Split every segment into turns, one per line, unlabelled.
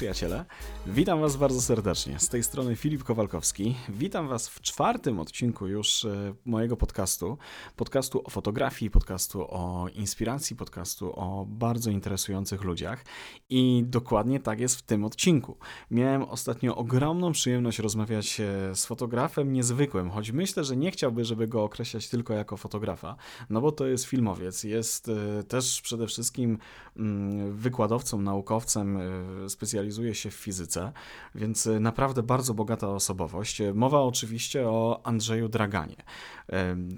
przyjaciele, witam Was bardzo serdecznie. Z tej strony Filip Kowalkowski. Witam Was w czwartym odcinku już e, mojego podcastu. Podcastu o fotografii, podcastu o inspiracji, podcastu o bardzo interesujących ludziach. I dokładnie tak jest w tym odcinku. Miałem ostatnio ogromną przyjemność rozmawiać e, z fotografem niezwykłym, choć myślę, że nie chciałby, żeby go określać tylko jako fotografa, no bo to jest filmowiec. Jest e, też przede wszystkim mm, wykładowcą, naukowcem, specjalizuje się w fizyce, więc naprawdę bardzo bogata osobowość. Mowa oczywiście o Andrzeju Draganie.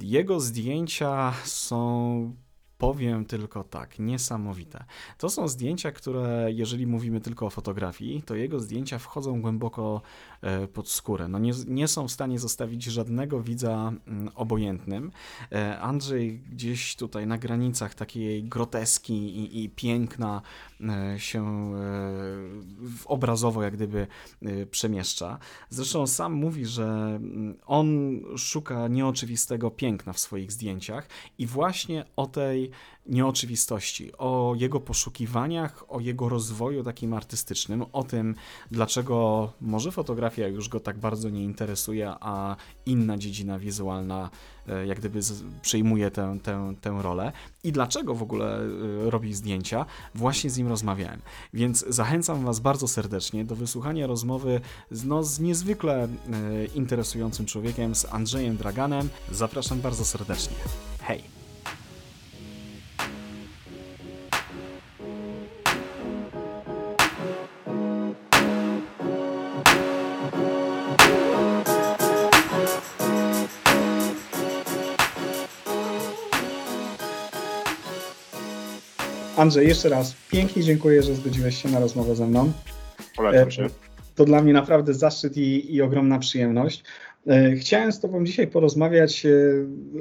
Jego zdjęcia są powiem tylko tak, niesamowite. To są zdjęcia, które, jeżeli mówimy tylko o fotografii, to jego zdjęcia wchodzą głęboko e, pod skórę. No nie, nie są w stanie zostawić żadnego widza mm, obojętnym. E, Andrzej gdzieś tutaj na granicach takiej groteski i, i piękna e, się obrazowo jak gdyby przemieszcza. Zresztą sam mówi, że mm, on szuka nieoczywistego piękna w swoich zdjęciach i właśnie o tej nieoczywistości, o jego poszukiwaniach, o jego rozwoju takim artystycznym, o tym, dlaczego może fotografia już go tak bardzo nie interesuje, a inna dziedzina wizualna e, jak gdyby przejmuje tę, tę, tę rolę i dlaczego w ogóle e, robi zdjęcia, właśnie z nim rozmawiałem. Więc zachęcam Was bardzo serdecznie do wysłuchania rozmowy z, no, z niezwykle e, interesującym człowiekiem, z Andrzejem Draganem. Zapraszam bardzo serdecznie. Hej! Andrzej, jeszcze raz pięknie dziękuję, że zgodziłeś się na rozmowę ze mną.
Polecam się.
To dla mnie naprawdę zaszczyt i, i ogromna przyjemność. E, chciałem z Tobą dzisiaj porozmawiać e,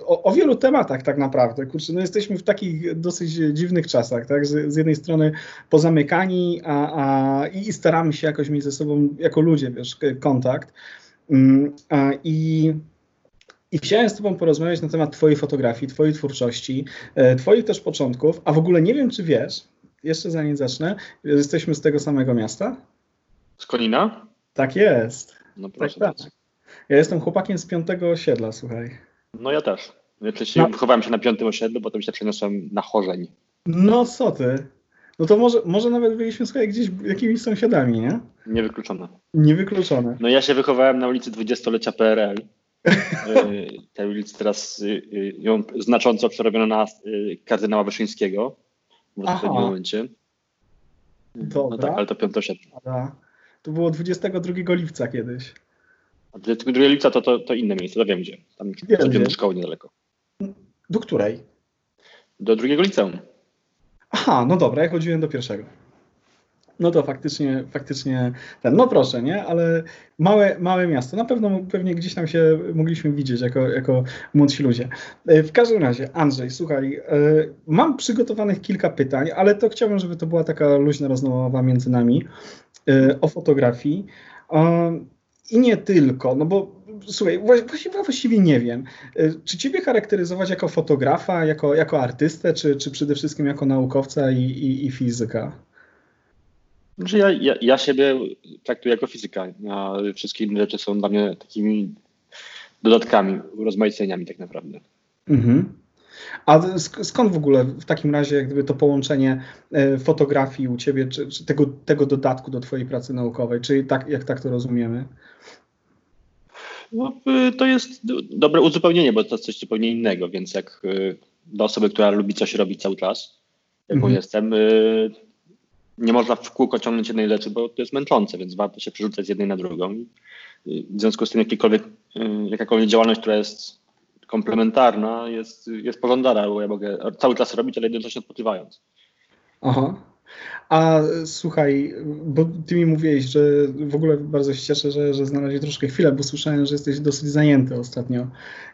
o, o, wielu tematach tak naprawdę. Kurczę, no jesteśmy w takich dosyć dziwnych czasach, tak? Z, z jednej strony pozamykani, a, a, i staramy się jakoś mieć ze sobą jako ludzie, wiesz, kontakt. Mm, a, I i chciałem z Tobą porozmawiać na temat Twojej fotografii, Twojej twórczości, e, Twoich też początków, a w ogóle nie wiem, czy wiesz, jeszcze zanim zacznę, jesteśmy z tego samego miasta?
Z Konina?
Tak jest.
No proszę
tak, tak. Ja jestem chłopakiem z piątego osiedla, słuchaj.
No ja też. Wcześniej no. wychowałem się na piątym osiedlu, potem się przeniosłem na Chorzeń.
No co ty? No to może, może nawet byliśmy słuchaj, gdzieś jakimiś sąsiadami, nie?
Niewykluczone.
Niewykluczone.
No ja się wychowałem na ulicy dwudziestolecia PRL. Y, tę ulicę teraz y, y, ją znacząco przerobiono na kardynała Wyszyńskiego w odpowiednim momencie.
Dobra.
No tak, ale to piątosiedle.
To było 22 lipca kiedyś.
A 22 lipca to, to, to inne miejsce, to wiem gdzie. Tam wiem, do szkoły niedaleko.
Do której?
Do drugiego liceum.
Aha, no dobra, ja chodziłem do pierwszego no to faktycznie, faktycznie ten, no proszę, nie? Ale małe, małe miasto. Na pewno pewnie gdzieś tam się mogliśmy widzieć jako, jako młodsi ludzie. E, w każdym razie, Andrzej, słuchaj, e, mam przygotowanych kilka pytań, ale to chciałbym, żeby to była taka luźna rozmowa między nami e, o fotografii. I nie tylko, no bo słuchaj, właściwie, właściwie nie wiem. Czy ciebie charakteryzować jako fotografa, jako, jako artystę, czy, czy przede wszystkim jako naukowca i, i, i fizyka?
Znaczy ja, ja, ja siebie traktuję jako fizyka, a wszystkie inne rzeczy są dla mnie takimi dodatkami, rozmaiceniami tak naprawdę. Mhm.
A skąd w ogóle w takim razie jak gdyby to połączenie e, fotografii u ciebie, czy, czy, tego, tego dodatku do twojej pracy naukowej, czy tak, jak tak to rozumiemy?
No, y, to jest dobre uzupełnienie, bo to jest coś zupełnie innego, więc jak y, dla osoby, która lubi coś robić cały czas, jaką mhm. jestem, y, nie można w kółko ciągnąć jednej rzeczy, bo to jest męczące, więc warto się przerzucać z jednej na drugą. W związku z tym jakikolwiek, y, jakakolwiek działalność, która jest komplementarna, jest, jest pożądana, bo ja mogę cały czas robić, ale jednocześnie odpoczywając.
Aha. A słuchaj, bo ty mi mówiłeś, że w ogóle bardzo się cieszę, że, że znalazłeś troszkę chwilę, bo słyszałem, że jesteś dosyć zajęty ostatnio.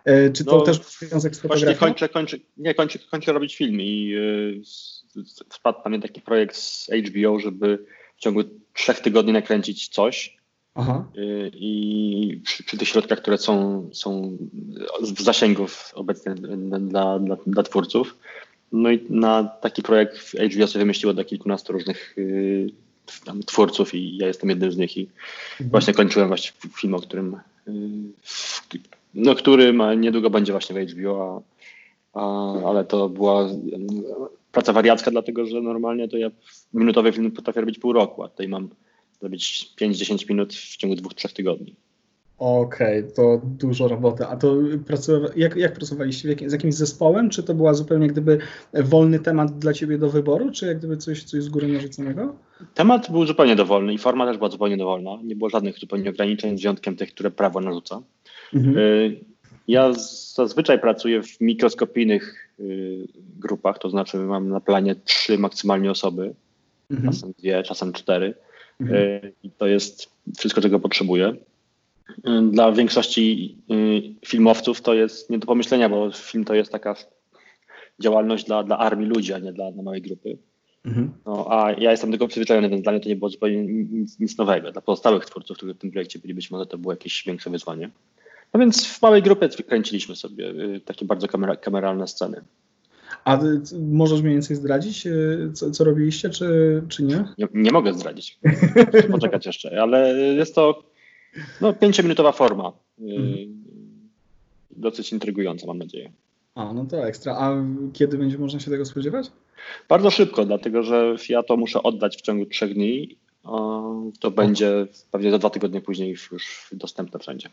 E, czy to no, też związek z fotografią?
Właśnie kończę, kończę, nie, kończę, kończę robić film i wpadł na mnie taki projekt z HBO, żeby w ciągu trzech tygodni nakręcić coś. Aha. Y, I przy, przy, tych środkach, które są, są w zasięgu obecnie dla, dla, dla twórców. No i na taki projekt HBO sobie wymyśliło do kilkunastu różnych y, tam, twórców i ja jestem jednym z nich i mhm. właśnie kończyłem właśnie film, o którym y, no, który ma, niedługo będzie właśnie w HBO, a, a, ale to była praca wariacka, dlatego że normalnie to ja minutowy film potrafię robić pół roku, a tutaj mam zrobić 5-10 minut w ciągu dwóch, trzech tygodni.
Okej, okay, to dużo roboty. A to jak, jak pracowaliście? Jak, z jakimś zespołem? Czy to była zupełnie gdyby wolny temat dla ciebie do wyboru, czy jak gdyby coś, coś z góry narzuconego?
Temat był zupełnie dowolny i forma też była zupełnie dowolna. Nie było żadnych zupełnie ograniczeń, z wyjątkiem tych, które prawo narzuca. Mhm. Y, ja zazwyczaj pracuję w mikroskopijnych y, grupach, to znaczy mam na planie trzy maksymalnie osoby, mhm. czasem dwie, czasem cztery. Mhm. Y, I to jest wszystko, czego potrzebuję. Dla większości filmowców to jest nie do pomyślenia, bo film to jest taka działalność dla, dla armii ludzi, a nie dla, dla małej grupy. Mhm. No, a ja jestem tego przyzwyczajony, więc dla mnie to nie było zupełnie nic, nic nowego. Dla pozostałych twórców, którzy w tym projekcie byli, być może to było jakieś większe wyzwanie. No więc w małej grupie kręciliśmy sobie y, takie bardzo kamera, kameralne sceny.
A możesz mniej więcej zdradzić, y, co, co robiliście, czy, czy nie?
nie? nie? mogę zdradzić. Poczekać jeszcze, ale jest to no, pięciominutowa forma. Y, mhm. Dosyć intrygująca, mam nadzieję.
A, no to ekstra. A kiedy będzie można się tego spodziewać?
Bardzo szybko, dlatego że ja to muszę oddać w ciągu trzech dni. To będzie pewnie za dwa tygodnie później już dostępne wszędzie.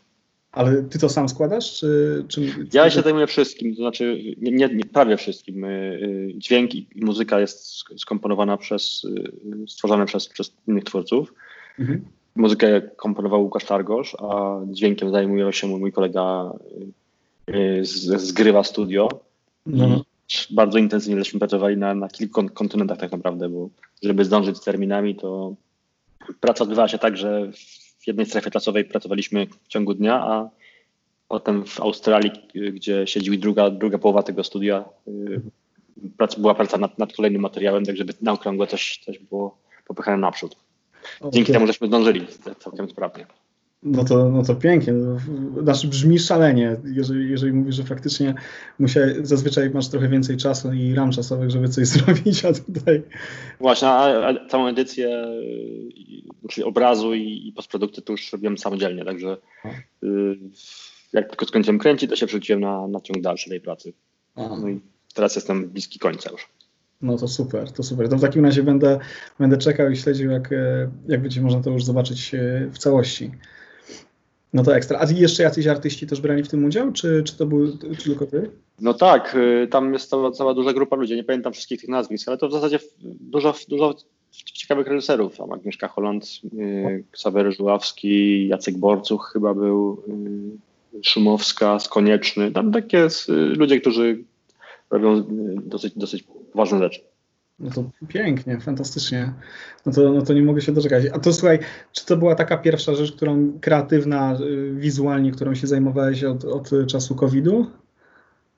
Ale ty to sam składasz? Czy, czy...
Ja się zajmuję wszystkim, to znaczy nie, nie, nie prawie wszystkim. Y, y, dźwięk i muzyka jest skomponowana przez, y, stworzona przez, przez innych twórców. Mhm. Muzykę komponował Łukasz Targosz, a dźwiękiem zajmuje się mój kolega z, z Grywa Studio. No. Bardzo intensywnie żeśmy pracowali na, na kilku kontynentach tak naprawdę, bo żeby zdążyć z terminami, to praca odbywała się tak, że w jednej strefie czasowej pracowaliśmy w ciągu dnia, a potem w Australii, gdzie siedziła druga, druga połowa tego studia, y, była praca nad, nad kolejnym materiałem, tak żeby na okrągłe coś, coś było popychane naprzód. Dzięki okay. temu, żeśmy zdążyli całkiem sprawnie.
No to, no to pięknie. No, znaczy brzmi szalenie, jeżeli, jeżeli mówisz, że faktycznie musiał, zazwyczaj masz trochę więcej czasu i ram czasowych, żeby coś zrobić, a tutaj...
Właśnie, a, a całą edycję czyli obrazu i, i postprodukty to już robiłem samodzielnie, także y, jak tylko skończyłem kręcić, to się przerzuciłem na, na ciąg dalszy tej pracy. No i teraz jestem bliski końca już.
No to super, to super. To w takim razie będę, będę czekał i śledził, jak, e, jak będzie można to już zobaczyć e, w całości. No to ekstra. A jeszcze jacyś artyści też brali w tym udział, czy, czy to był czy tylko ty?
No tak, y, tam jest cała, cała duża grupa ludzi, nie pamiętam wszystkich tych nazwisk, ale to w zasadzie dużo, dużo ciekawych reżyserów. Tam Agnieszka Holland, y, Ksawery Żuławski, Jacek Borcuch chyba był, y, Szumowska, Skonieczny. Tam takie ludzie, którzy robią dosyć, dosyć ważne rzeczy.
No to pięknie, fantastycznie. No to, no to nie mogę się doczekać. A to słuchaj, czy to była taka pierwsza rzecz, którą kreatywna, y, wizualnie, którą się zajmowałeś od, od czasu COVID-u?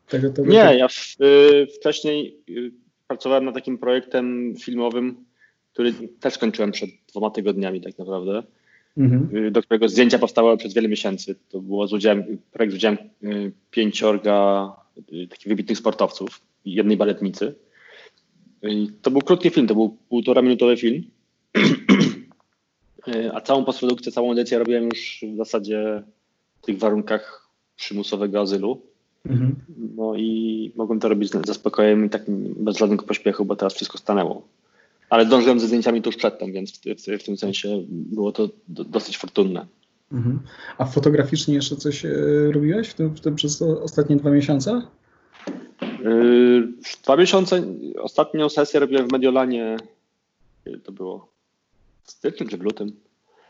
Tego, tego, nie, ja w, y, wcześniej y, pracowałem nad takim projektem filmowym, który też skończyłem przed dwoma tygodniami tak naprawdę, mhm. Y, do którego zdjęcia powstały przez wiele miesięcy. To było z udziałem, projekt z udziałem y, pięciorga y, takich wybitnych sportowców i jednej baletnicy. To był krótki film, to był półtora minutowy film. A całą postprodukcję, całą edycję robiłem już w zasadzie w tych warunkach przymusowego azylu. Mhm. No i mogłem to robić ze spokojem i tak bez żadnego pośpiechu, bo teraz wszystko stanęło. Ale dążyłem ze zdjęciami tuż przedtem, więc w, w, w tym sensie było to do, dosyć fortunne.
Mhm. A fotograficznie jeszcze coś e, robiłeś w tym, w tym przez ostatnie dwa miesiące?
Yy, dwa miesiące, ostatnią sesję robiłem w Mediolanie, to było w styczniu czy w lutym.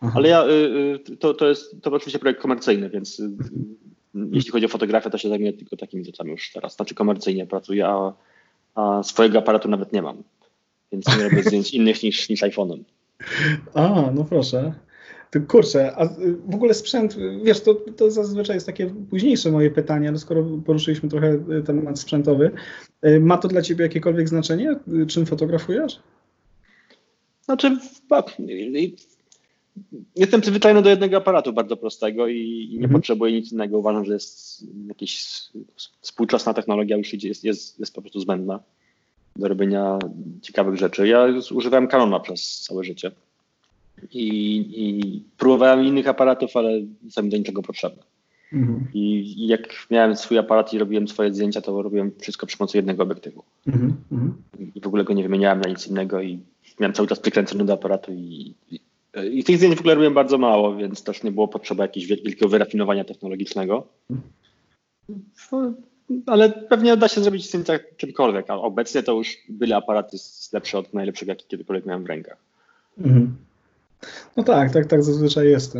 Aha. Ale ja, yy, to, to jest to oczywiście projekt komercyjny, więc yy, jeśli chodzi o fotografię, to się zajmuję tylko takimi rzeczami już teraz. Znaczy komercyjnie pracuję, a, a swojego aparatu nawet nie mam, więc nie robię zdjęć innych niż, niż iPhone'em.
A, no proszę. Kurczę, a w ogóle sprzęt, wiesz, to, to zazwyczaj jest takie późniejsze moje pytanie, ale skoro poruszyliśmy trochę temat sprzętowy, y, ma to dla ciebie jakiekolwiek znaczenie, czym fotografujesz?
Znaczy, jestem przyzwyczajony do jednego aparatu bardzo prostego i, nie mhm. potrzebuję nic innego. Uważam, że jest jakaś współczesna technologia już jest, jest, jest po prostu zbędna do robienia ciekawych rzeczy. Ja używałem Canona przez całe życie. I, I próbowałem innych aparatów, ale są mi do niczego potrzebne. Mhm. I, I, jak miałem swój aparat i robiłem swoje zdjęcia, to robiłem wszystko przy pomocy jednego obiektywu. Mhm. mhm. I w ogóle go nie wymieniałem na nic innego i miałem cały czas przykręcony do aparatu i, i, i tych zdjęć w ogóle robiłem bardzo mało, więc też nie było potrzeby jakiegoś wielkiego wyrafinowania technologicznego. Ale pewnie da się zrobić zdjęcia czymkolwiek, a obecnie to już byle aparat jest lepszy od najlepszego, jaki kiedykolwiek miałem w rękach. Mhm.
No tak, tak, tak zazwyczaj jest.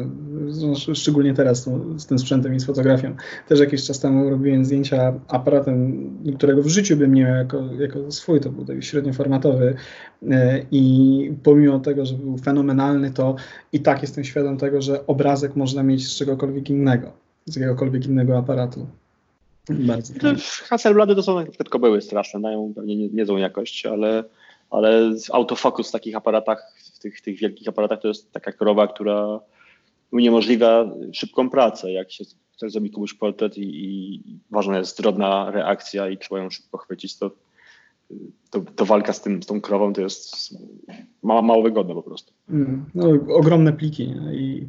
Szczególnie teraz no, z tym sprzętem i z fotografią. Też jakiś czas temu robiłem zdjęcia aparatem, którego w życiu bym nie miał jako, jako swój, to był taki średnioformatowy e, i pomimo tego, że był fenomenalny, to i tak jestem świadom tego, że obrazek można mieć z czegokolwiek innego, z jakiegokolwiek innego aparatu.
Bardzo. Hasselblady to są przykład kobyły straszne, dają pewnie niezłą jakość, ale, ale autofokus w takich aparatach w tych, tych wielkich aparatach to jest taka krowa, która uniemożliwia szybką pracę. Jak się chce zrobić komuś portret i, i, ważna jest drobna reakcja i trzeba ją szybko chwycić, to, to, to walka z, tym, z tą krową to jest mało, mało wygodne po prostu. Mm,
no, ogromne pliki. Nie? I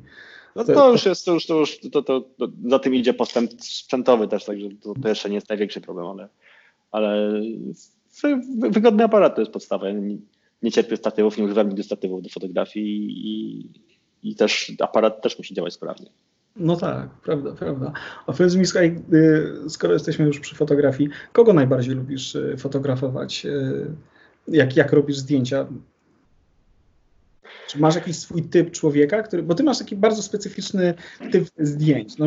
no to, już jest, to już, to już to, to, to, za tym idzie postęp sprzętowy też, także to, to jeszcze nie jest największy problem, ale, ale wygodny aparat to jest podstawa nie cierpię statywów, nie używam nigdy statywów do fotografii i, i też aparat też musi działać sprawnie.
No tak, prawda, prawda. A powiedz mi, y, skoro jesteśmy już przy fotografii, kogo najbardziej lubisz y, fotografować? Y, jak, jak robisz zdjęcia? Czy masz jakiś swój typ człowieka, który, bo ty masz taki bardzo specyficzny typ zdjęć. No,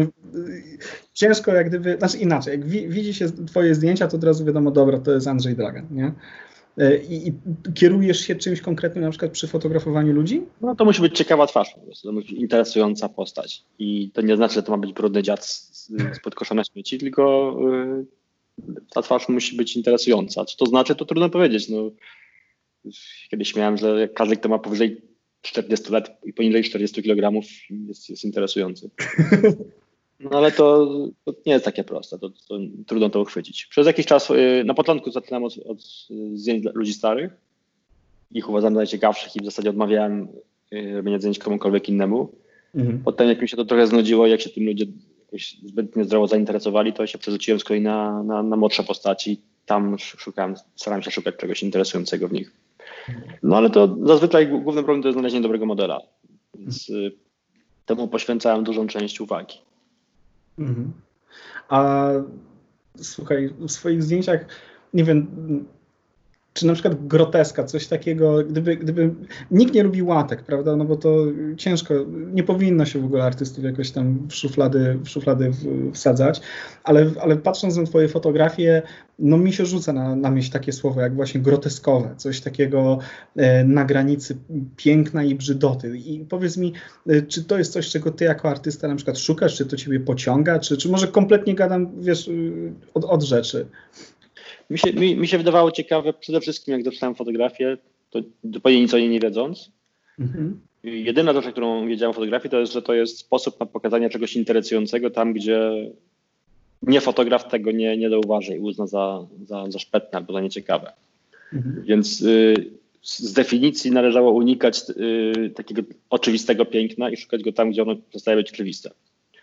ciężko jak gdyby, znaczy inaczej, jak widzi się twoje zdjęcia, to od razu wiadomo, dobra, to jest Andrzej Dragan, nie? E, I, I, kierujesz się czymś konkretnym na przykład przy fotografowaniu ludzi?
No to musi być ciekawa twarz, to musi być interesująca postać. I to nie znaczy, że to ma być brudny dziad z, z śmieci, tylko yy, ta twarz musi być interesująca. Co to znaczy, to trudno powiedzieć. No, kiedyś miałem, że każdy, kto ma powyżej 40 lat i poniżej 40 kg jest, jest interesujący. No ale to, to, nie jest takie proste, to, to, trudno to uchwycić. Przez jakiś czas, y, na początku zaczynałem od, od zdjęć ludzi starych, ich uważam za najciekawszych i w zasadzie odmawiałem y, robienia zdjęć komukolwiek innemu. Mhm. Potem jak mi się to trochę znudziło, jak się tym ludzie jakoś zbytnio zdrowo zainteresowali, to się przerzuciłem z kolei na, na, na młodsze postaci. Tam szukałem, starałem się szukać czegoś interesującego w nich. No ale to zazwyczaj główny problem to jest znalezienie dobrego modela. Więc y, temu poświęcałem dużą część uwagi.
Mhm. A słuchaj, w swoich zdjęciach, nie wiem, czy na przykład groteska, coś takiego, gdyby, gdyby nikt nie lubi łatek, prawda, no bo to ciężko, nie powinno się w ogóle artystów jakoś tam w szuflady, w szuflady wsadzać, ale, ale patrząc na twoje fotografie, no mi się rzuca na, na myśl takie słowo jak właśnie groteskowe, coś takiego e, na granicy piękna i brzydoty. I powiedz mi, e, czy to jest coś, czego ty jako artysta na przykład szukasz, czy to ciebie pociąga, czy, czy może kompletnie gadam, wiesz, od, od rzeczy?
Mi się, mi, mi się wydawało ciekawe, przede wszystkim jak zaczynałem fotografię, to zupełnie nic o niej nie wiedząc. Mhm. Jedyna rzecz, którą wiedziałem o fotografii, to jest, że to jest sposób na pokazanie czegoś interesującego tam, gdzie nie fotograf tego nie, nie zauważy i uzna za, za, za szpetne albo za nieciekawe. Mhm. Więc y, z definicji należało unikać y, takiego oczywistego piękna i szukać go tam, gdzie ono przestaje być oczywiste.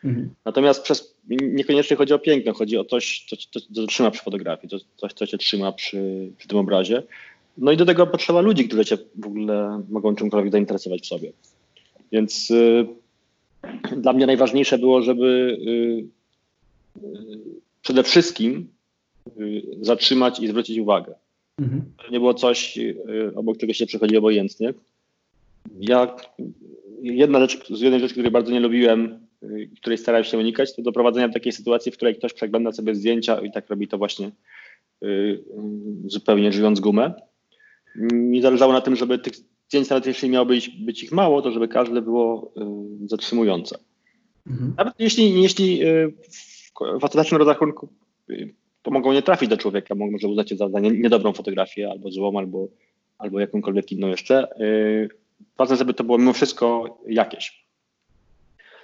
Mhm. Natomiast przez, niekoniecznie chodzi o piękno, chodzi o coś, co, co, co trzyma przy fotografii, coś, co cię trzyma przy, przy tym obrazie. No i do tego potrzeba ludzi, którzy cię w ogóle mogą czymkolwiek zainteresować w sobie. Więc y, dla mnie najważniejsze było, żeby y, y, przede wszystkim y, zatrzymać i zwrócić uwagę. Mhm. To nie było coś, y, obok czego się przechodzi obojętnie. Ja, jedna rzecz, z jednej rzeczy, której bardzo nie lubiłem, której starałem się unikać, to doprowadzenia do takiej sytuacji, w której ktoś przegląda sobie zdjęcia i tak robi to właśnie y, zupełnie żywiąc gumę. Mi zależało na tym, żeby tych zdjęć, nawet jeśli miało być, być ich mało, to żeby każde było y, zatrzymujące. Mhm. Nawet jeśli, jeśli w ostatecznym rozrachunku to mogą nie trafić do człowieka, może uznać za, za niedobrą fotografię, albo złą, albo, albo jakąkolwiek inną jeszcze. Ważne, żeby to było mimo wszystko jakieś.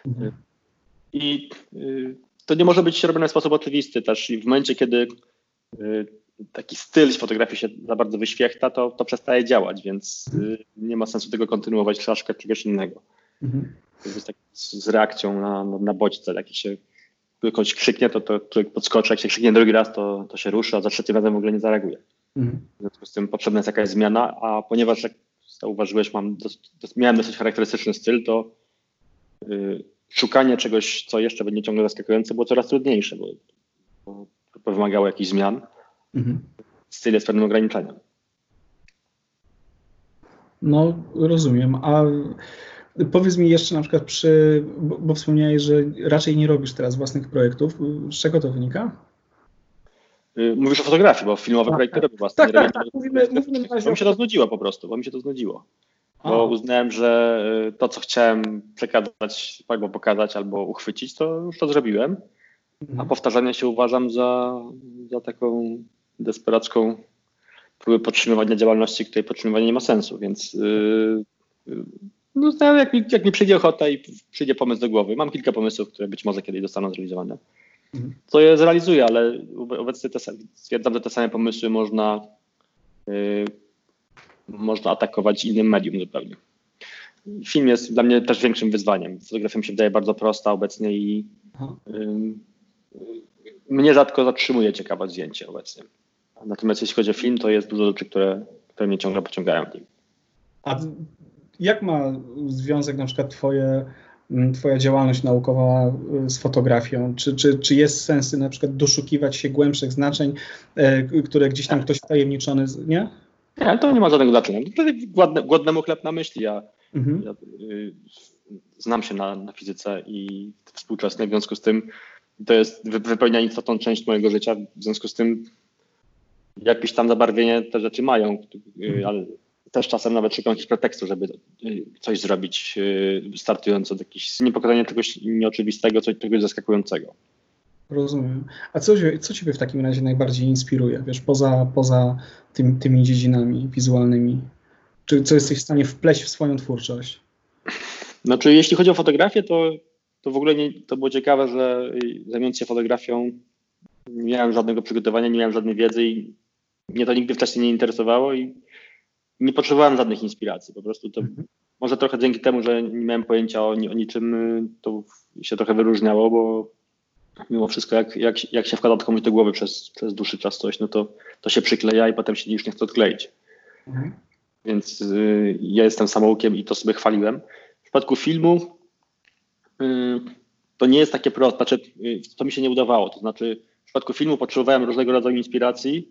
Mhm. I y, to nie może być robione w sposób oczywisty też. I w momencie, kiedy y, taki styl fotografii się za bardzo wyświechta, to, to przestaje działać, więc y, nie ma sensu tego kontynuować, trzeba szukać czegoś innego. Mhm. Tak z reakcją na, na, na bodźce, jak się ktoś krzyknie, to, to człowiek podskoczy, jak się krzyknie drugi raz, to, to się ruszy, a za trzecim razem w ogóle nie zareaguje. Mhm. W związku z tym potrzebna jest jakaś zmiana, a ponieważ jak zauważyłeś, mam miałem dosyć charakterystyczny styl, to yy, szukanie czegoś, co jeszcze będzie ciągle zaskakujące, było coraz trudniejsze, bo, bo wymagało jakichś zmian. Mhm. Styl jest pewnym ograniczeniem.
No, rozumiem. A powiedz mi jeszcze na przykład przy, bo, bo wspomniałeś, że raczej nie robisz teraz własnych projektów. Z czego to wynika?
Y, mówisz o fotografii, bo filmowe tak, projekty tak. robię własne. Tak, tak, tak, mówimy, mówimy mi się to znudziło po prostu, bo mi się to znudziło. Bo uznałem, że y, to, co chciałem przekazać, albo pokazać, albo uchwycić, to już to zrobiłem. Mhm. A powtarzanie się uważam za, za taką desperacką próbę podtrzymywania działalności, której podtrzymywanie nie ma sensu, więc yy, no, jak, mi, jak mi przyjdzie ochota i przyjdzie pomysł do głowy, mam kilka pomysłów, które być może kiedyś zostaną zrealizowane, mhm. to je zrealizuję, ale obecnie te, stwierdzam, że te same pomysły można, yy, można atakować innym medium zupełnie. Film jest dla mnie też większym wyzwaniem. Fotografia mi się wydaje bardzo prosta obecnie i yy, mnie rzadko zatrzymuje ciekawe zdjęcie obecnie. Natomiast jeśli chodzi o film, to jest dużo rzeczy, które, które mnie ciągle pociągają.
A jak ma związek na przykład twoje, twoja działalność naukowa y, z fotografią? Czy, czy, czy jest sens na przykład doszukiwać się głębszych znaczeń, e, które gdzieś tam ktoś wtajemniczony, nie?
Nie, to nie ma żadnego znaczenia. Głodne, głodnemu chleb na myśli. Ja, mhm. ja y, znam się na, na fizyce i współczesnej, w związku z tym to jest wypełnia istotną część mojego życia, w związku z tym jakieś tam zabarwienie te rzeczy mają, y, ale też czasem nawet szukam jakichś pretekstu, żeby y, coś zrobić y, startując od jakichś niepokonania czegoś nieoczywistego, coś czegoś zaskakującego.
Rozumiem. A co, co Ciebie w takim razie najbardziej inspiruje, wiesz, poza, poza tym, tymi dziedzinami wizualnymi? Czy co jesteś w stanie wpleść w swoją twórczość?
Znaczy, jeśli chodzi o fotografię, to, to w ogóle nie, to było ciekawe, że zajmując się fotografią nie miałem żadnego przygotowania, nie miałem żadnej wiedzy i mnie to nigdy wcześniej nie interesowało i nie potrzebowałem żadnych inspiracji. Po prostu to mhm. może trochę dzięki temu, że nie miałem pojęcia o, o niczym, to się trochę wyróżniało, bo mimo wszystko, jak, jak, jak się wkłada komuś do głowy przez, przez dłuższy czas coś, no to, to się przykleja i potem się już nie chce odkleić. Mhm. Więc y, ja jestem samoukiem i to sobie chwaliłem. W przypadku filmu y, to nie jest takie proste, znaczy y, to mi się nie udawało, to znaczy w przypadku filmu potrzebowałem różnego rodzaju inspiracji,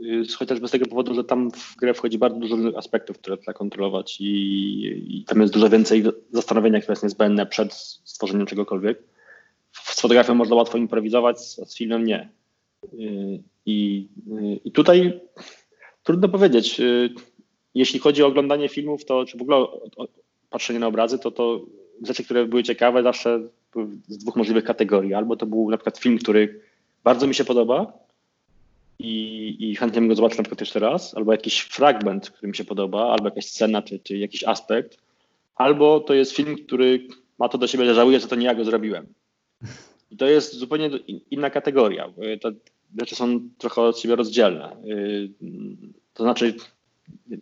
Y, chociażby z tego powodu, że tam w grę wchodzi bardzo dużo różnych aspektów, które trzeba kontrolować i, i tam jest dużo więcej zastanowienia, które jest niezbędne przed stworzeniem czegokolwiek. Z fotografią można łatwo improwizować, a z filmem nie. Y, I, y, i tutaj trudno powiedzieć. Jeśli chodzi o oglądanie filmów, to czy w ogóle o, o patrzenie na obrazy, to to rzeczy, które były ciekawe, zawsze z dwóch możliwych kategorii. Albo to był na przykład film, który bardzo mi się podoba, i, i chętnie bym go zobaczył na przykład jeszcze raz, albo jakiś fragment, który mi się podoba, albo jakaś scena, czy, czy jakiś aspekt, albo to jest film, który ma to do siebie, że żałuję, że to nie ja go zrobiłem. I to jest zupełnie inna kategoria. Te rzeczy są trochę od siebie rozdzielne. Y, to znaczy,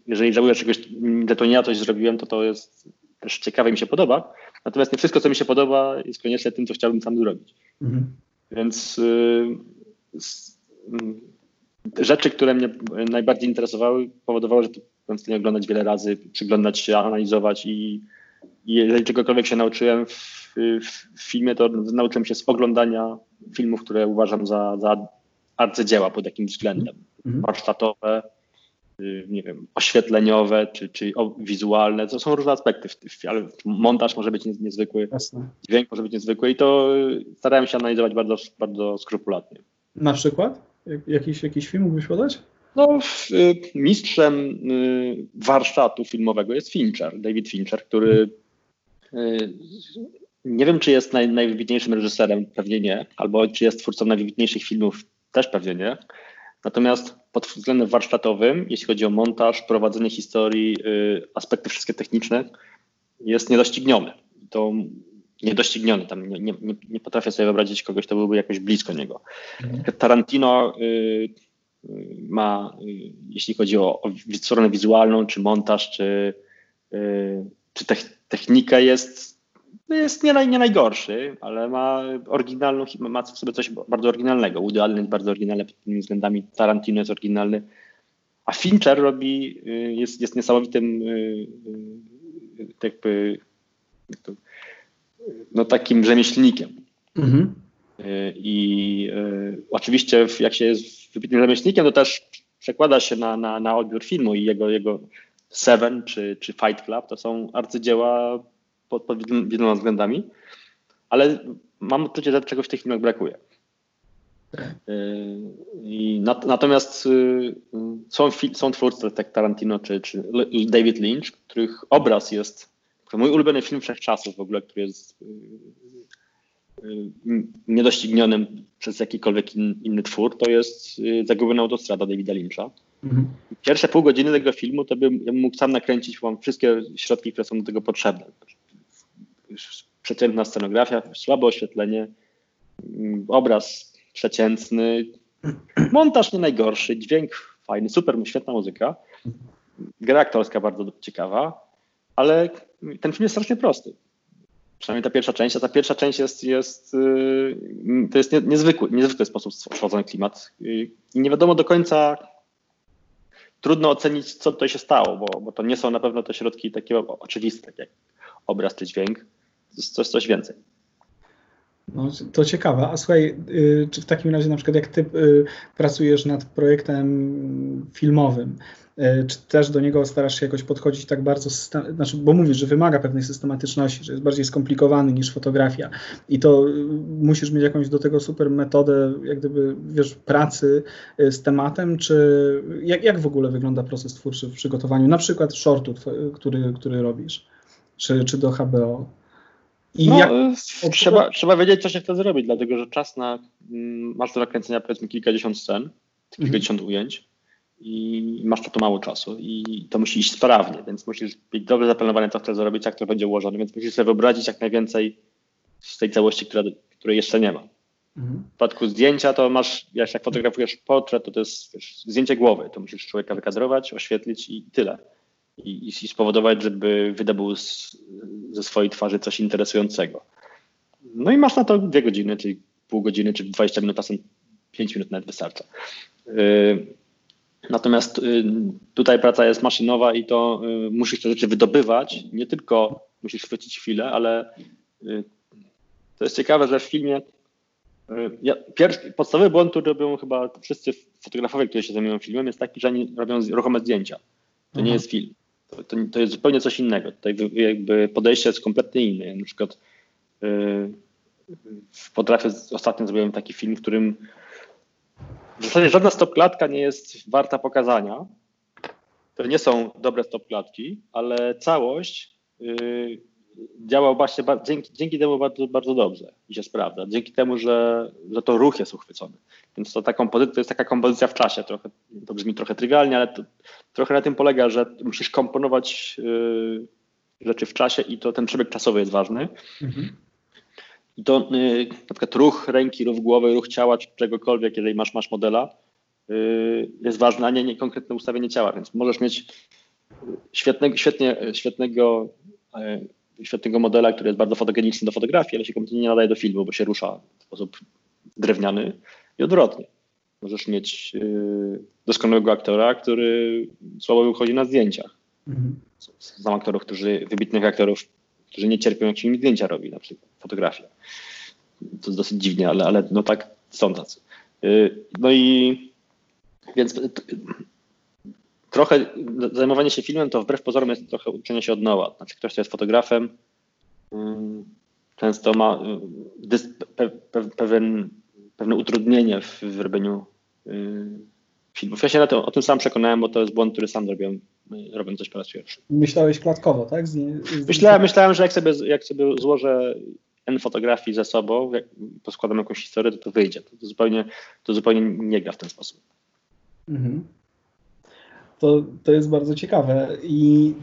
jeżeli żałuję czegoś, że to nie ja coś zrobiłem, to to jest też ciekawe, mi się podoba. Natomiast nie wszystko, co mi się podoba, jest koniecznie tym, co chciałbym sam zrobić. Mhm. Więc y, rzeczy, które mnie najbardziej interesowały, powodowały, że to byłem w stanie oglądać wiele razy, przyglądać się, analizować i, i jeżeli czegokolwiek się nauczyłem w, w, filmie, to nauczyłem się z oglądania filmów, które uważam za, za arcydzieła pod jakimś względem. Mhm. Warsztatowe, y, nie wiem, oświetleniowe czy, czy wizualne. To są różne aspekty, ale montaż może być niezwykły, Jasne. dźwięk może być niezwykły i to starałem się analizować bardzo, bardzo skrupulatnie.
Na przykład? Jakiś, jakiś film mógłbyś podać?
No, y, mistrzem y, warsztatu filmowego jest Fincher, David Fincher, który y, nie wiem, czy jest naj, najwybitniejszym reżyserem, pewnie nie, albo czy jest twórcą najwybitniejszych filmów, też pewnie nie. Natomiast pod względem warsztatowym, jeśli chodzi o montaż, prowadzenie historii, aspekty wszystkie techniczne, jest niedościgniony. To niedościgniony. Tam nie, nie, nie potrafię sobie wyobrazić kogoś, kto byłby jakoś blisko niego. Mhm. Tarantino y, ma, jeśli chodzi o, o stronę wizualną, czy montaż, czy, czy technika jest, jest nie, naj, nie najgorszy, ale ma oryginalną, ma w sobie coś bardzo oryginalnego. Woody Allen jest bardzo oryginalny pod tymi względami, Tarantino jest oryginalny, a Fincher robi, jest, jest niesamowitym jakby no takim rzemieślnikiem. Mhm. I y, oczywiście jak się jest wybitnym rzemieślnikiem, to też przekłada się na, na, na odbiór filmu i jego, jego Seven czy, czy Fight Club to są arcydzieła pod, pod wieloma względami, ale mam poczucie, że czegoś w tych filmach brakuje. Y, I nat, natomiast y, są, są twórcy tak Tarantino czy, czy David Lynch, których obraz jest to mój ulubiony film wszechczasów w ogóle, który jest y, y, niedoścignionym przez jakikolwiek in, inny twór, to jest Zagubiona autostrada Davida Lyncha. Mhm. Pierwsze pół godziny tego filmu to bym ja mógł sam nakręcić, mam wszystkie środki, które są do tego potrzebne. Przeciętna scenografia, słabe oświetlenie, mm, obraz przeciętny, montaż nie najgorszy, dźwięk fajny, super, świetna muzyka, gra aktorska bardzo ciekawa, ale ten film jest strasznie prosty. Przynajmniej ta pierwsza część, a ta pierwsza część jest, jest y, to jest niezwykły, niezwykły sposób stworzony klimat. I nie wiadomo do końca, trudno ocenić, co tutaj się stało, bo, bo to nie są na pewno te środki takie oczywiste, tak jak obraz czy dźwięk, coś, coś więcej.
No, to ciekawe. A słuchaj, y, czy w takim razie na przykład jak ty y, pracujesz nad projektem filmowym, y, czy też do niego starasz się jakoś podchodzić tak bardzo, znaczy, bo mówisz, że wymaga pewnej systematyczności, że jest bardziej skomplikowany niż fotografia i to musisz mieć jakąś do tego super metodę, jak gdyby, wiesz, pracy z tematem, czy jak, jak w ogóle wygląda proces twórczy w przygotowaniu, na przykład shortu, który, który robisz, czy, czy do HBO?
I no, jak... Y, trzeba, trzeba wiedzieć, co się chce zrobić, dlatego że czas na, mm, masz do nakręcenia powiedzmy kilkadziesiąt scen, kilkadziesiąt mhm. ujęć i masz na to mało czasu i to musi iść sprawnie, więc musisz być dobrze zaplanowany, co chcesz zrobić, jak to będzie ułożone, więc musisz sobie wyobrazić jak najwięcej z tej całości, która, której jeszcze nie ma. Mhm. W przypadku zdjęcia to masz, jak fotografujesz portret, to to jest wiesz, zdjęcie głowy, to musisz człowieka wykadrować, oświetlić i tyle i, i spowodować, żeby wydobył z, ze swojej twarzy coś interesującego. No i masz na to dwie godziny, czyli pół godziny, czy 20 minut, czasem 5 minut nawet wystarcza. Yy, natomiast yy, tutaj praca jest maszynowa i to yy, musisz te rzeczy wydobywać. Nie tylko musisz chwycić chwilę, ale to jest ciekawe, że w filmie ja, pierwszy, podstawowy błąd, który robią chyba wszyscy fotografowie, którzy się zajmują filmem, jest taki, że oni robią ruchome zdjęcia. To nie jest film. To, to, to, jest zupełnie coś innego. Tutaj jakby podejście jest kompletnie inne. Na przykład yy, potrafię, ostatnio zrobiłem taki film, w którym w zasadzie żadna stopklatka nie jest warta pokazania. To nie są dobre stopklatki, ale całość yy, działa właśnie dzięki, dzięki temu bardzo, bardzo dobrze i się sprawdza. Dzięki temu, że, że to ruch jest uchwycony. Więc to, ta kompozycja, to jest taka kompozycja w czasie. Trochę, to brzmi trochę trywialnie, ale to, trochę na tym polega, że musisz komponować y, rzeczy w czasie i to ten przebieg czasowy jest ważny. Mhm. I to y, na przykład ruch ręki, ruch głowy, ruch ciała, czy czegokolwiek, jeżeli masz, masz modela, y, jest ważny, a nie, nie konkretne ustawienie ciała. Więc możesz mieć świetnego, świetnie, świetnego świetnego modela, który jest bardzo fotogeniczny do fotografii, ale się kompletnie nie nadaje do filmu, bo się rusza w sposób drewniany i odwrotnie. Możesz mieć yy, doskonałego aktora, który słabo wychodzi na zdjęciach. Mhm. Znam aktorów, którzy, wybitnych aktorów, którzy nie cierpią, jak się im zdjęcia robi, na przykład fotografia. To jest dosyć dziwnie, ale, ale no tak są tacy. Yy, no i więc trochę zajmowanie się filmem to wbrew pozorom jest trochę uczenie się od nowa. Znaczy ktoś, kto jest fotografem, mm, często ma y, pewien, pewne utrudnienie w robieniu y, filmów. Ja się na to, o tym sam przekonałem, bo to jest błąd, który sam zrobiłem, y, robiąc coś po raz pierwszy.
Myślałeś klatkowo, tak? Z,
z... Myślałem, myślałem, że jak sobie, jak sobie złożę N fotografii ze sobą, jak poskładam jakąś historię, to to wyjdzie. To, to, zupełnie, to zupełnie nie gra w ten sposób. Mhm
to, to jest bardzo ciekawe. I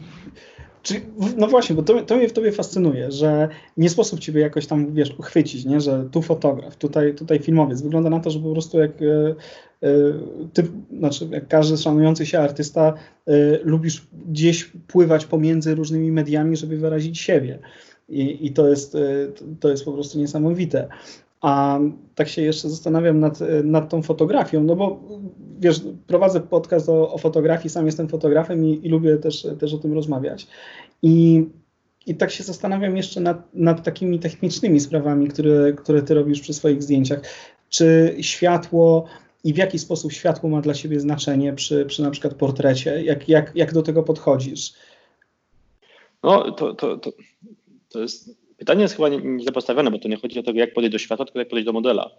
Czyli, no właśnie, bo to, to mnie w tobie fascynuje, że nie sposób ciebie jakoś tam, wiesz, uchwycić, nie? że tu fotograf, tutaj, tutaj filmowiec. Wygląda na to, że po prostu jak e, e, ty, znaczy jak każdy szanujący się artysta, e, lubisz gdzieś pływać pomiędzy różnymi mediami, żeby wyrazić siebie. I, i to, jest, to jest po prostu niesamowite. A tak się jeszcze zastanawiam nad, nad tą fotografią, no bo wiesz, prowadzę podcast o, o fotografii, sam jestem fotografem i, i, lubię też, też o tym rozmawiać. I, i tak się zastanawiam jeszcze nad, nad takimi technicznymi sprawami, które, które ty robisz przy swoich zdjęciach. Czy światło i w jaki sposób światło ma dla siebie znaczenie przy, przy na przykład portrecie? Jak, jak, jak do tego podchodzisz?
No, to, to, to, to jest Pytanie jest chyba źle postawione, bo to nie chodzi o to, jak podejść do świata, tylko jak podejść do modela.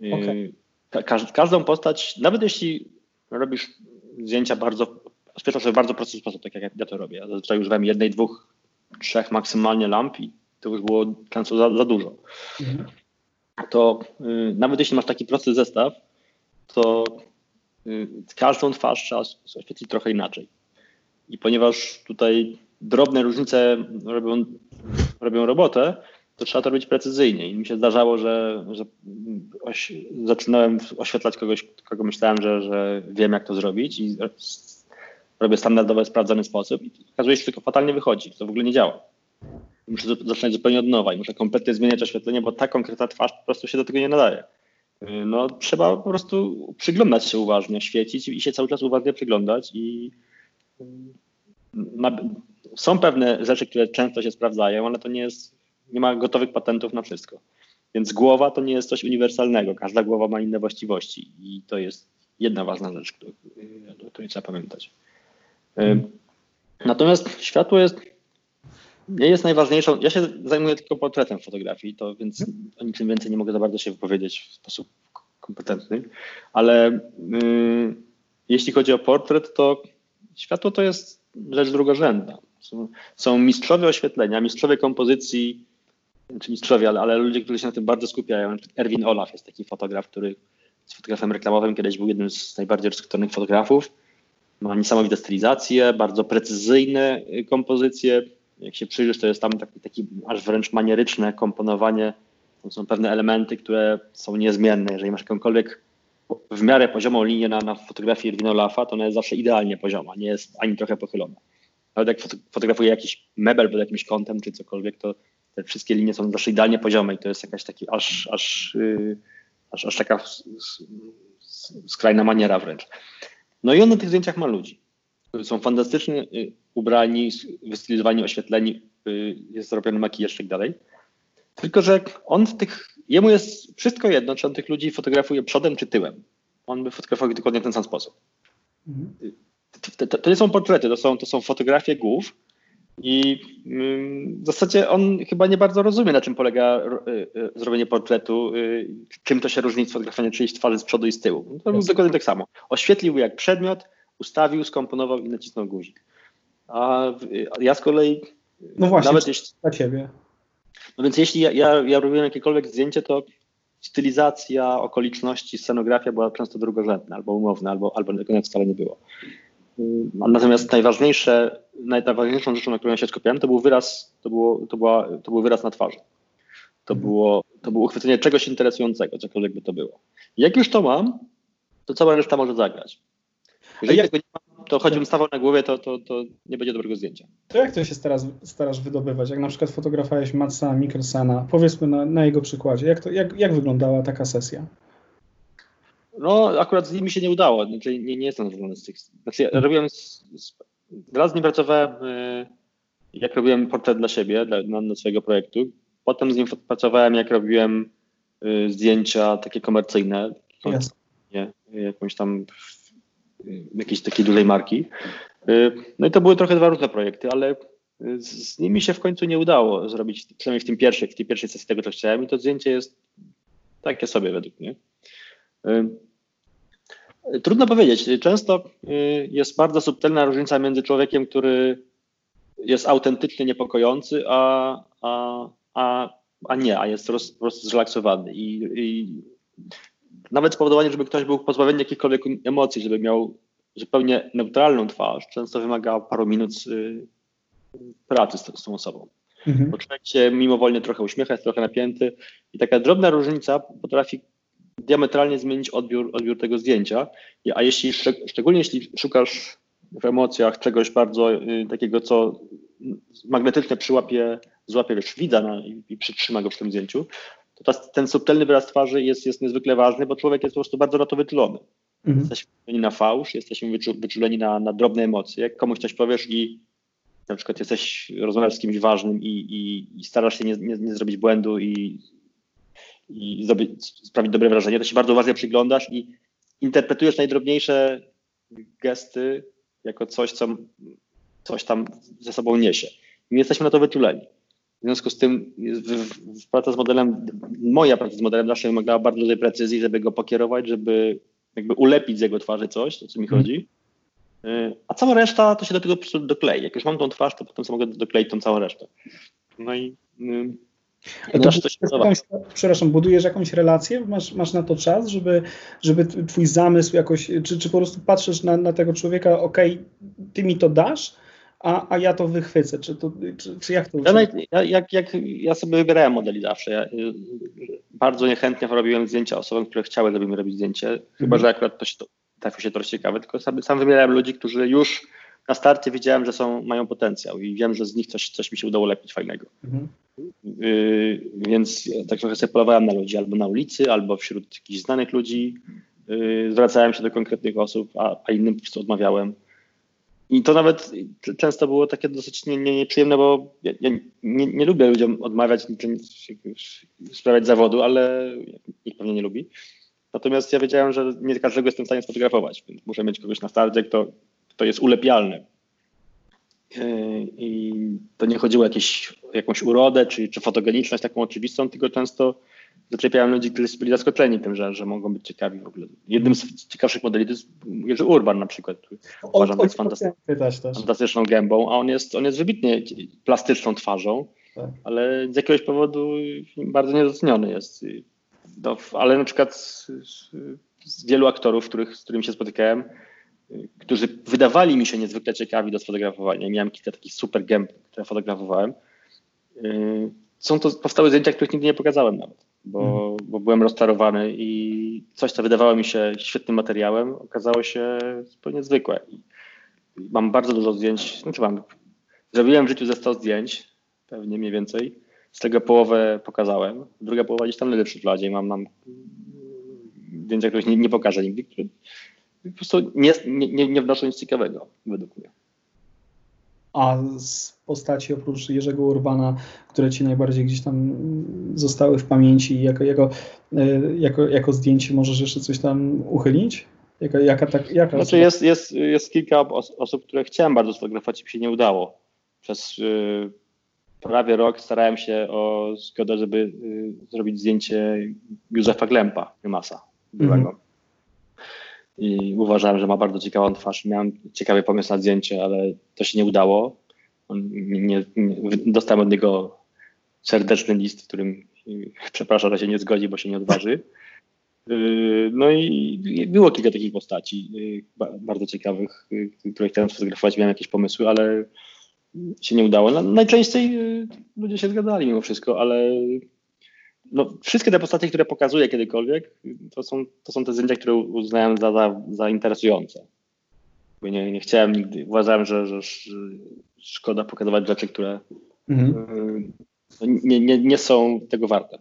Okay. Ka każdą postać, nawet jeśli robisz zdjęcia bardzo, oświetlasz sobie w bardzo prosty sposób, tak jak ja to robię. Ja zazwyczaj używam jednej, dwóch, trzech maksymalnie lamp i to już było często za, za dużo. Mhm. To y, nawet jeśli masz taki prosty zestaw, to y, każdą twarz trzeba oświetlić trochę inaczej. I ponieważ tutaj drobne różnice robią, robią robotę, to trzeba to robić precyzyjnie. I mi się zdarzało, że, że oś, zaczynałem oświetlać kogoś, kogo myślałem, że, że wiem, jak to zrobić i robię standardowy, sprawdzony sposób i okazuje się, że tylko fatalnie wychodzi, to w ogóle nie działa. Muszę zaczynać zupełnie od nowa i muszę kompletnie zmieniać oświetlenie, bo ta konkretna twarz po prostu się do tego nie nadaje. No, trzeba po prostu przyglądać się uważnie, świecić i się cały czas uważnie przyglądać i są pewne rzeczy, które często się sprawdzają, ale to nie jest, nie ma gotowych patentów na wszystko. Więc głowa to nie jest coś uniwersalnego. Każda głowa ma inne właściwości i to jest jedna ważna rzecz, o której trzeba pamiętać. Natomiast światło jest, nie jest najważniejszą. Ja się zajmuję tylko portretem fotografii, to więc o niczym więcej nie mogę za bardzo się wypowiedzieć w sposób kompetentny, ale jeśli chodzi o portret, to światło to jest rzecz drugorzędna. Są, są mistrzowie oświetlenia, mistrzowie kompozycji, czy mistrzowie, ale, ale ludzie, którzy się na tym bardzo skupiają. Erwin Olaf jest taki fotograf, który jest fotografem reklamowym, kiedyś był jednym z najbardziej rozkwitonych fotografów. Ma niesamowite stylizacje, bardzo precyzyjne y, kompozycje. Jak się przyjrzysz, to jest tam taki, taki aż wręcz manieryczne komponowanie. Tam są pewne elementy, które są niezmienne. Jeżeli masz jakąkolwiek w miarę poziomą linię na, na fotografii Erwina Olafa, to ona jest zawsze idealnie pozioma, nie jest ani trochę pochylona. Nawet jak fotografuję jakiś mebel pod jakimś kątem czy cokolwiek, to te wszystkie linie są zawsze idealnie poziome i to jest jakaś taki aż, aż, yy, aż, aż taka skrajna maniera wręcz. No i on na tych zdjęciach ma ludzi, są fantastycznie y, ubrani, wystylizowani, oświetleni, y, jest zrobiony makijaż i tak dalej. Tylko, że on w tych, jemu jest wszystko jedno, czy on tych ludzi fotografuje przodem czy tyłem. On by fotografował dokładnie w ten sam sposób. Mhm. To, to, to, nie są portrety, to są, to są fotografie głów i w zasadzie on chyba nie bardzo rozumie, na czym polega y, y, zrobienie portretu, y, czym to się różni od fotografowania czyjejś twarzy z przodu i z tyłu. To yes. dokładnie tak samo. Oświetlił jak przedmiot, ustawił, skomponował i nacisnął guzik. A ja z kolei
no właśnie, nawet jeśli, dla ciebie.
No więc jeśli ja, ja, ja robiłem jakiekolwiek zdjęcie, to stylizacja, okoliczności, scenografia była często drugorzędna, albo umowna, albo, albo wcale nie było. Natomiast najważniejsze, najważniejszą rzeczą, na którą ja się skupiałem, to był wyraz, to, było, to, była, to był wyraz na twarzy. To mhm. było, to było uchwycenie czegoś interesującego, cokolwiek by to było. Jak już to mam, to cała reszta może zagrać. Jeżeli jak... tego nie mam, to choćbym stawał na głowie, to, to, to nie będzie dobrego zdjęcia.
To jak to się starasz, starasz wydobywać? Jak na przykład fotografowałeś Matsa Mikkelsena, powiedzmy na, na jego przykładzie, jak, to, jak, jak wyglądała taka sesja?
No, akurat z nimi się nie udało. Znaczy, nie, nie jestem zadowolony z tych. Znaczy, ja robiłem. Z, z, raz z nim pracowałem, y, jak robiłem portret dla siebie, dla, na, na swojego projektu. Potem z nim pracowałem, jak robiłem y, zdjęcia takie komercyjne. Yes. Nie, jakąś tam jakiejś takiej dużej marki. Y, no i to były trochę dwa różne projekty, ale z, z nimi się w końcu nie udało zrobić, przynajmniej w tym pierwszym, w tej pierwszej sesji tego, co chciałem i to zdjęcie jest takie sobie według mnie. Y, trudno powiedzieć. Często y, jest bardzo subtelna różnica między człowiekiem, który jest autentycznie niepokojący, a, a, a, a nie, a jest po prostu zrelaksowany. I, I nawet spowodowanie, żeby ktoś był pozbawiony jakichkolwiek emocji, żeby miał zupełnie neutralną twarz, często wymaga paru minut pracy z, z tą osobą. Mhm. Bo człowiek się mimowolnie trochę uśmiecha, jest trochę napięty i taka drobna różnica potrafi diametralnie zmienić odbiór, odbiór tego zdjęcia. A jeśli, szczególnie jeśli szukasz w emocjach czegoś bardzo y, takiego, co magnetycznie przyłapie, złapie wiesz, widza na, i, i przytrzyma go w tym zdjęciu, to ta, ten subtelny wyraz twarzy jest, jest niezwykle ważny, bo człowiek jest po prostu bardzo na to wyczulony. Mhm. Jesteśmy wyczuleni na fałsz, jesteśmy wyczuleni na, na drobne emocje. Jak komuś coś powiesz i na przykład jesteś, rozmawiasz z kimś ważnym i, i, i starasz się nie, nie, nie, zrobić błędu i, i zrobić, sprawić dobre wrażenie, to się bardzo uważnie przyglądasz i interpretujesz najdrobniejsze gesty jako coś, co coś tam ze sobą niesie. I jesteśmy na to wyczuleni. W związku z tym praca z modelem, moja praca z modelem zawsze wymagała bardzo dużej precyzji, żeby go pokierować, żeby jakby ulepić z jego twarzy coś, o co mi chodzi. Y, a cała reszta to się do tego po prostu doklei. Jak już mam tą twarz, to potem mogę dokleić tą całą resztę. No i
yy, to, to się jakąś, przepraszam, budujesz jakąś relację? Masz, masz na to czas, żeby, żeby twój zamysł jakoś, czy, czy po prostu patrzysz na, na tego człowieka, ok, ty mi to dasz, a, a ja to wychwycę, czy, to, czy, czy jak to
ja, ja, jak, jak, ja sobie wybierałem modeli zawsze. Ja, y, bardzo niechętnie robiłem zdjęcia osobom, które chciały, żeby mi robić zdjęcie, mhm. chyba, że akurat to się, trafił się trochę ciekawe, tylko sam, sam wybierałem ludzi, którzy już na starcie widziałem, że są, mają potencjał i wiem, że z nich coś, coś mi się udało lepić fajnego. Mhm. Yy, więc tak trochę sobie polowałem na ludzi albo na ulicy, albo wśród jakichś znanych ludzi. Yy, zwracałem się do konkretnych osób, a, a innym po prostu odmawiałem. I to nawet często było takie dosyć nie, nie, nieprzyjemne, bo ja, ja nie, nie, lubię ludziom odmawiać, sprawiać zawodu, ale nikt pewnie nie lubi. Natomiast ja wiedziałem, że nie każdego jestem w stanie sfotografować, więc muszę mieć kogoś na starcie, kto, kto jest ulepialny. Yy, I to nie chodziło o jakieś, jakąś urodę czy, czy fotogeniczność taką oczywistą, tylko często zaczepiałem ludzi, którzy byli zaskoczeni tym, że, że mogą być ciekawi w ogóle. Jednym z ciekawszych modeli to jest Jerzy Urban na przykład, który uważam, że jest fantastyczną, fantastyczną gębą, a on jest, on jest wybitnie plastyczną twarzą, tak. ale z jakiegoś powodu bardzo niedoceniony jest. No, ale na przykład z, z wielu aktorów, których, z którymi się spotykałem, którzy wydawali mi się niezwykle ciekawi do sfotografowania. Miałem kilka takich super gęb, które fotografowałem. Yy, są to powstały zdjęcia, których nigdy nie pokazałem nawet, bo, mhm. bo byłem rozczarowany i coś, co wydawało mi się świetnym materiałem, okazało się zupełnie zwykłe. I mam bardzo dużo zdjęć, znaczy mam, zrobiłem w życiu ze 100 zdjęć, pewnie mniej więcej. Z tego połowę pokazałem, druga połowa gdzieś tam leży w szufladzie i mam, mam zdjęcia, których nie, nie pokażę nigdy, po prostu nie, nie, nie wnoszą nic ciekawego, według mnie.
A z postaci oprócz Jerzego Urbana, które ci najbardziej gdzieś tam zostały w pamięci, jako, jako, e, jako, jako zdjęcie możesz jeszcze coś tam uchylić? Jaka, jaka, tak, jaka
znaczy jest, jest, jest kilka osób, które chciałem bardzo sfotografować i mi się nie udało. Przez y, prawie rok starałem się o zgodę, żeby y, zrobić zdjęcie Józefa Glempa, Grymasa, byłego. Mm -hmm i uważałem, że ma bardzo ciekawą twarz. Miałem ciekawy pomysł na zdjęcie, ale to się nie udało. Nie, nie, dostałem od niego serdeczny list, w którym przepraszam, że się nie zgodzi, bo się nie odważy. Yy, no i było kilka takich postaci yy, bardzo ciekawych, które chciałem sfotografować, miałem jakieś pomysły, ale się nie udało. No, najczęściej ludzie się zgadzali mimo wszystko, ale no, wszystkie te postacie, które pokazuję kiedykolwiek, to są, to są te zdjęcia, które uznałem za, za, za interesujące. Bo nie, nie chciałem nigdy, uważałem, że, że, szkoda pokazywać rzeczy, które mhm. y, nie, nie, nie są tego warte.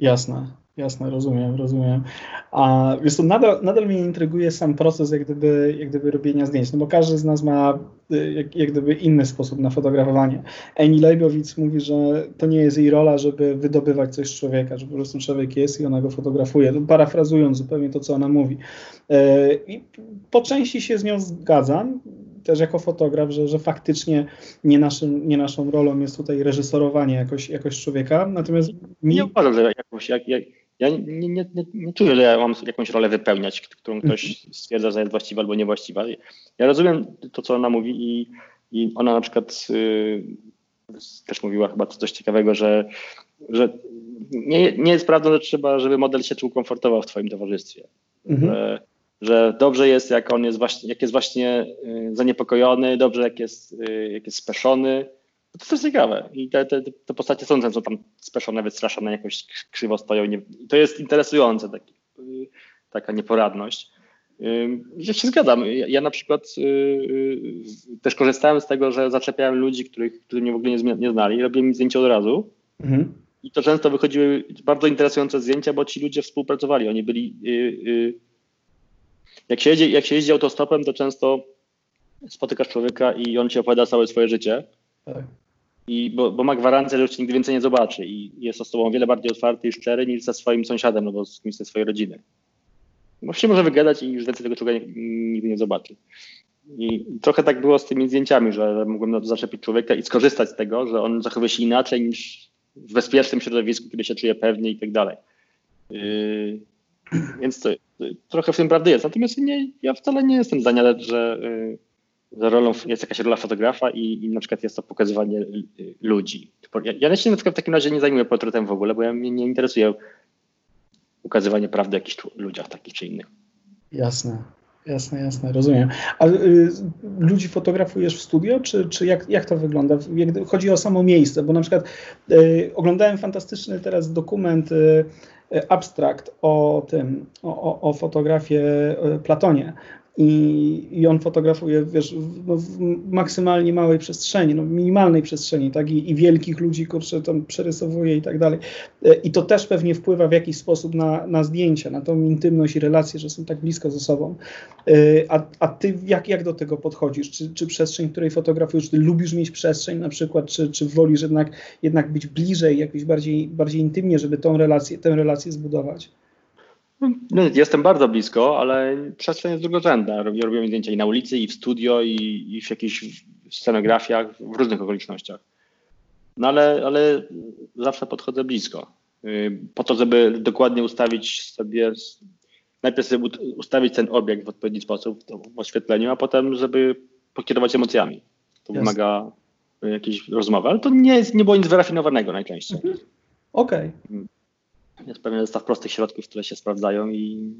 Jasne. Jasne, rozumiem, rozumiem. A wiesz to nadal, nadal mnie intryguje sam proces jak gdyby, jak gdyby robienia zdjęć, no bo każdy z nas ma y, jak, jak gdyby inny sposób na fotografowanie. Eni Leibowitz mówi, że to nie jest jej rola, żeby wydobywać coś z człowieka, że po prostu człowiek jest i ona go fotografuje. Parafrazując zupełnie to, co ona mówi. Y, I po części się z nią zgadzam, też jako fotograf, że, że faktycznie nie, naszym, nie naszą rolą jest tutaj reżyserowanie jakoś, jakoś człowieka, natomiast
mi... Nie uważam, że jakoś, jak, jak, ja nie, nie, nie, nie, czuję, że ja mam jakąś rolę wypełniać, którą ktoś mhm. stwierdza, że jest właściwa albo niewłaściwa. Ja rozumiem to, co ona mówi i, i ona na przykład y, też mówiła chyba coś ciekawego, że, że nie, nie jest prawdą, że trzeba, żeby model się czuł komfortowo w twoim towarzystwie. Mhm. Że, że dobrze jest, jak on jest właśnie, jak jest właśnie zaniepokojony, dobrze, jak jest, jak jest speszony. To jest ciekawe. I te, te, te postacie są często tam speszone, wystraszone, jakoś krzywo stoją. Nie, to jest interesujące, taki, taka nieporadność. Ja się zgadzam. Ja, ja, na przykład y, y, też korzystałem z tego, że zaczepiałem ludzi, których, którzy mnie w ogóle nie, nie znali, robiłem im zdjęcia od razu. Mhm. I to często wychodziły bardzo interesujące zdjęcia, bo ci ludzie współpracowali. Oni byli. Y, jak się, jeździ, jak się jeździ autostopem, to często spotykasz człowieka i on ci opowiada całe swoje życie. I bo, bo, ma gwarancję, że już nigdy więcej nie zobaczy. I jest z tobą o wiele bardziej otwarty i szczery niż ze swoim sąsiadem, no bo z kimś ze swojej rodziny. Bo się może wygadać i już więcej tego człowieka nigdy nie zobaczy. I trochę tak było z tymi zdjęciami, że mogłem na to zaczepić człowieka i skorzystać z tego, że on zachowuje się inaczej niż w bezpiecznym środowisku, kiedy się czuje pewnie i tak dalej. Yy, więc to, trochę w tym prawdy jest. Natomiast nie, ja wcale nie jestem zdania, że, yy, że rolą jest jakaś rola fotografa i, i na przykład jest to pokazywanie ludzi. Ja, ja się na przykład w takim razie nie zajmuję portretem w ogóle, bo ja mnie nie interesuje ukazywanie prawdy o jakichś ludziach takich czy innych.
Jasne, jasne, jasne, rozumiem. A y, ludzi fotografujesz w studio, czy, czy jak, jak to wygląda? Jak, chodzi o samo miejsce, bo na przykład y, oglądałem fantastyczny teraz dokument y, abstrakt o tym, o, o, o fotografii y, Platonie i, i on fotografuje wiesz, w, no, w maksymalnie małej przestrzeni, no, minimalnej przestrzeni, tak, I, i wielkich ludzi, kurczę, tam przerysowuje i tak dalej. E, I to też pewnie wpływa w jakiś sposób na, na zdjęcia, na tą intymność i relacje, że są tak blisko ze sobą. E, a, a ty jak, jak do tego podchodzisz? Czy, czy przestrzeń, której fotografujesz, ty lubisz mieć przestrzeń na przykład, czy, czy wolisz jednak, jednak być bliżej, jakoś bardziej, bardziej intymnie, żeby tą relację, tę relację zbudować?
No, jestem bardzo blisko, ale przestrzeń jest drugorzędna. Robiłem zdjęcia i na ulicy, i w studio, i, i w jakichś scenografiach, w różnych okolicznościach. No ale, ale zawsze podchodzę blisko. Y, po to, żeby dokładnie ustawić sobie, najpierw sobie ustawić ten obiekt w odpowiedni sposób w oświetleniu, a potem, żeby pokierować emocjami. To wymaga jakiejś rozmowy, ale to nie, jest, nie było nic wyrafinowanego najczęściej. Mhm.
Okej. Okay.
Jest pewien zestaw prostych środków, które się sprawdzają i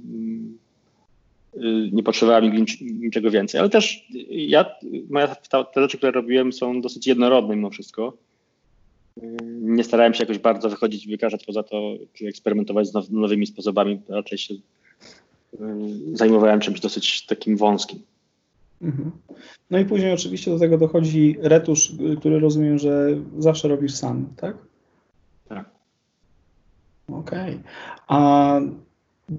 y, nie potrzebowałem niczego więcej. Ale też ja, moja, te rzeczy, które robiłem są dosyć jednorodne mimo wszystko. Y, nie starałem się jakoś bardzo wychodzić i wykażać poza to, czy eksperymentować z nowymi sposobami. Raczej się y, zajmowałem czymś dosyć takim wąskim. Mhm.
No i później oczywiście do tego dochodzi retusz, który rozumiem, że zawsze robisz sam, tak? Okej. Okay. A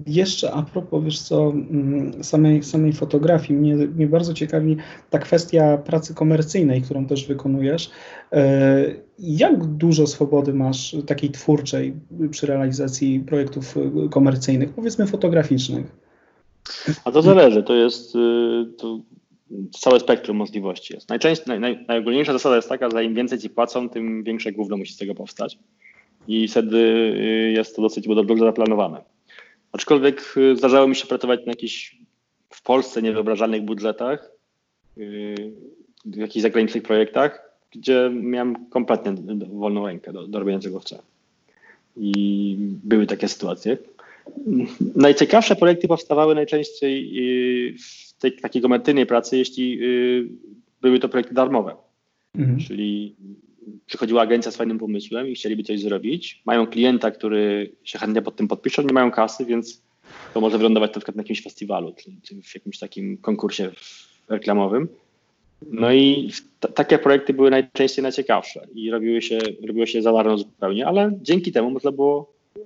jeszcze a propos, wiesz co, mm, samej, samej fotografii, mnie, mnie bardzo ciekawi ta kwestia pracy komercyjnej, którą też wykonujesz. E, jak dużo swobody masz takiej twórczej przy realizacji projektów komercyjnych, powiedzmy fotograficznych?
A to zależy, to jest y, to całe spektrum możliwości jest. Najczęściej, naj, naj, najogólniejsza zasada jest taka, że im więcej ci płacą, tym większe gówno musi z tego powstać i wtedy y, jest to dosyć dobrze zaplanowane. Aczkolwiek y, zdarzało mi się pracować na jakichś w Polsce niewyobrażalnych budżetach, y, w jakichś zagranicznych projektach, gdzie miałem kompletnie wolną rękę do, do robienia czego chcę. I były takie sytuacje. Najciekawsze projekty powstawały najczęściej w tej takiej komercyjnej pracy, jeśli były to projekty darmowe. Mhm. Czyli przychodziła agencja z fajnym pomysłem i chcieliby coś zrobić. Mają klienta, który się chętnie pod tym podpisze, nie mają kasy, więc to może wylądować na przykład na jakimś festiwalu, czy, w jakimś takim konkursie reklamowym. No i takie projekty były najczęściej najciekawsze i robiły się, robiło się za darmo zupełnie, ale dzięki temu można było y,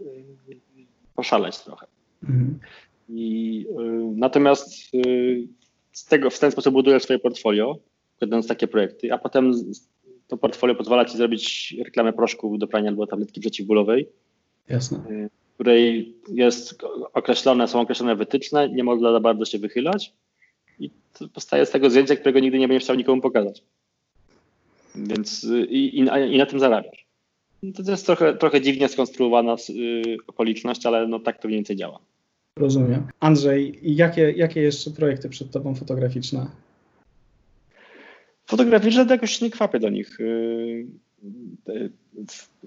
poszaleć trochę. Mhm. I, y, natomiast y, z tego, w ten sposób budujesz swoje portfolio, kładąc takie projekty, a potem to portfolio pozwala ci zrobić reklamę proszku do prania albo tabletki przeciwbólowej.
Jasne.
Y, w której jest określone, są określone wytyczne, nie można za bardzo się wychylać i powstaje z tego zdjęcie, którego nigdy nie będziesz chciał nikomu pokazać. Więc y, i, i, i na tym zarabiasz. To jest trochę, trochę dziwnie skonstruowana y, okoliczność, ale no tak to mniej więcej działa.
Rozumiem. Andrzej, jakie, jakie jeszcze projekty przed Tobą fotograficzne?
Fotograficzne to jakoś nie kwapię do nich. Y, y,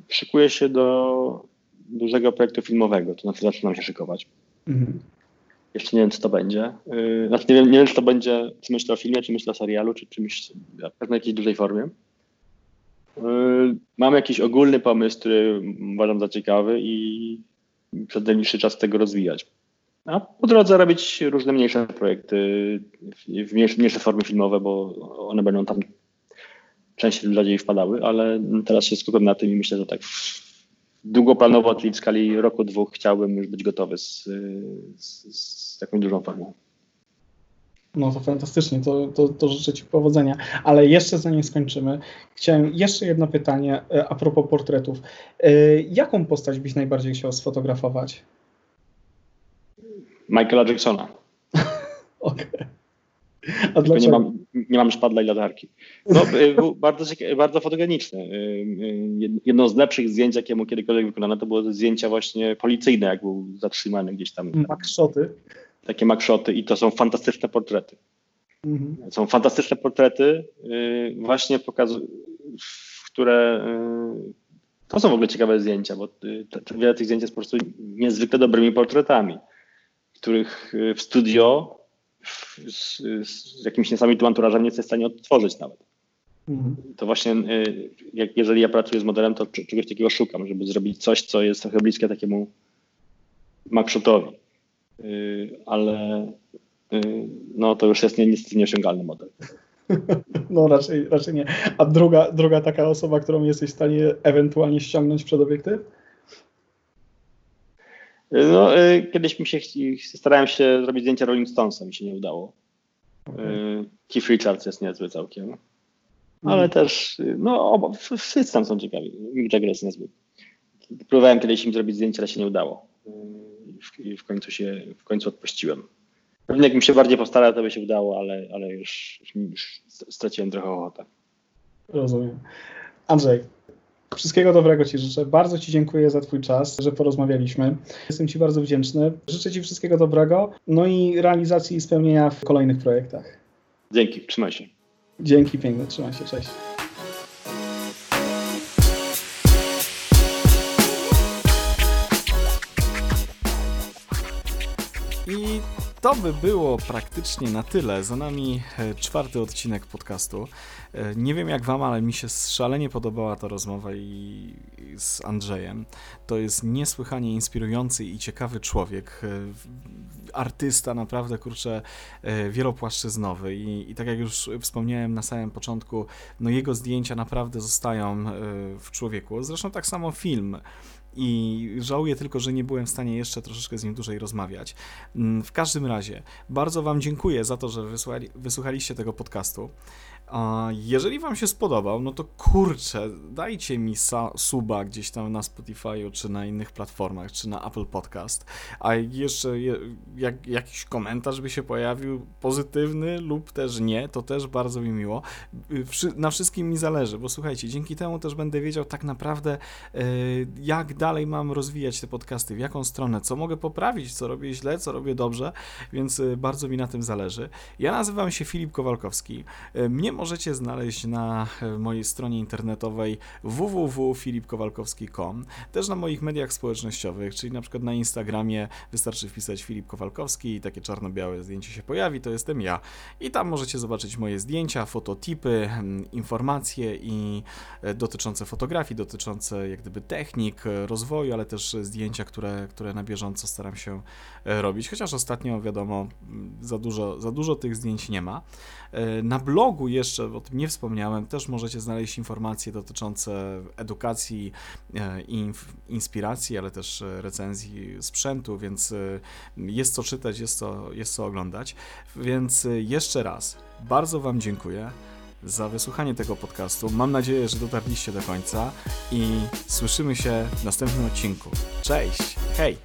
szykuję się do dużego projektu filmowego, to znaczy zaczynam się szykować. Mhm. Jeszcze nie wiem, co to będzie. Yy, znaczy nie wiem, nie wiem, czy to będzie, czy myślę o filmie, czy myślę o serialu, czy czymś w jakiejś dużej formie. Yy, mam jakiś ogólny pomysł, który uważam za ciekawy i przez najbliższy czas tego rozwijać. A po drodze robić różne mniejsze projekty, w mniejsze formy filmowe, bo one będą tam częściej rzadziej wpadały, ale teraz się skupiam na tym i myślę, że tak długoplanowo, czyli w skali roku, dwóch chciałbym już być gotowy z, z, z taką dużą formą.
No to fantastycznie, to, to, to życzę Ci powodzenia. Ale jeszcze zanim skończymy, chciałem jeszcze jedno pytanie e, a propos portretów. E, jaką postać byś najbardziej chciał sfotografować?
Michaela Jacksona.
Okej. Okay.
A dlaczego? Nie mam, nie mam szpadla i latarki. No, y, był bardzo, bardzo fotogeniczny. Y, y, jedno z lepszych zdjęć, jakie mu kiedykolwiek wykonano, to było zdjęcia właśnie policyjne, jak był zatrzymany gdzieś tam.
Makszoty.
Takie makszoty i to są fantastyczne portrety. Mhm. Są fantastyczne portrety, właśnie pokazują, które to są w ogóle ciekawe zdjęcia, bo wiele tych zdjęć jest po prostu niezwykle dobrymi portretami, których w studio z, z jakimś niesamowitym anturażem nie jesteś w stanie odtworzyć nawet. Mhm. To właśnie, y, jak, jeżeli ja pracuję z modelem, to czegoś takiego szukam, żeby zrobić coś, co jest trochę bliskie takiemu makszotowi. Y, ale y, no to już jest niestety nieosiągalny model.
No raczej, raczej nie. A druga, druga taka osoba, którą jesteś w stanie ewentualnie ściągnąć przed obiektyw?
No, y, kiedyś mi się starałem się zrobić zdjęcia Rolling Stonesa, mi się nie udało. Okay. Keith Richards jest niezły całkiem. Mm. Ale też, y, no, wszyscy tam są ciekawi. Mick Jagger jest niezły. Próbowałem kiedyś im zrobić zdjęcie, ale się nie udało. I w, końcu się, w końcu odpuściłem. Pewnie jakbym się bardziej postarał, to by się udało, ale, ale już, już straciłem trochę ochotę.
Rozumiem. Andrzej, Wszystkiego dobrego Ci życzę. Bardzo Ci dziękuję za Twój czas, że porozmawialiśmy. Jestem Ci bardzo wdzięczny. Życzę Ci wszystkiego dobrego, no i realizacji i spełnienia w kolejnych projektach.
Dzięki, trzymaj się.
Dzięki piękne, trzymaj się, cześć.
I to by było praktycznie na tyle. Za nami e, czwarty odcinek podcastu. E, nie wiem jak wam, ale mi się szalenie podobała ta rozmowa i z Andrzejem. To jest niesłychanie inspirujący i ciekawy człowiek. E, artysta naprawdę, kurczę, wielopłaszczyznowy I, i tak jak już wspomniałem na samym początku, no jego zdjęcia naprawdę zostają w człowieku. Zresztą tak samo film i żałuję tylko, że nie byłem w stanie jeszcze troszeczkę z nim dłużej rozmawiać. Mm, w każdym razie, bardzo Wam dziękuję za to, że wysłuchali, wysłuchaliście tego podcastu. Jeżeli Wam się spodobał, no to kurczę, dajcie mi suba gdzieś tam na Spotify, czy na innych platformach, czy na Apple Podcast. A jeszcze jak, jakiś komentarz by się pojawił, pozytywny lub też nie, to też bardzo mi miło. Na wszystkim mi zależy, bo słuchajcie, dzięki temu też będę wiedział tak naprawdę, e, jak dalej mam rozwijać te podcasty, w jaką stronę, co mogę poprawić, co robię źle, co robię dobrze, więc e, bardzo mi na tym zależy. Ja nazywam się Filip Kowalkowski. E, mnie możecie znaleźć na e, mojej stronie internetowej www.filipkowalkowski.com, też na moich mediach społecznościowych, czyli na przykład na Instagramie wystarczy wpisać Filip Kowalkowski i takie czarno-białe zdjęcie się pojawi, to jestem ja. I tam możecie zobaczyć moje zdjęcia, fototipy, informacje i e, dotyczące fotografii, dotyczące jak gdyby technik, e, rozwoju, ale też zdjęcia, które, które na bieżąco staram się robić, chociaż ostatnio wiadomo, za dużo, za dużo tych zdjęć nie ma. Na blogu jeszcze jeszcze o tym nie wspomniałem, też możecie znaleźć informacje dotyczące edukacji e, i inspiracji, ale też e, recenzji sprzętu, więc e, jest co czytać, jest co, jest co oglądać. Więc jeszcze raz bardzo Wam dziękuję za wysłuchanie tego podcastu. Mam nadzieję, że dotarliście do końca i słyszymy się w następnym odcinku. Cześć! Hej!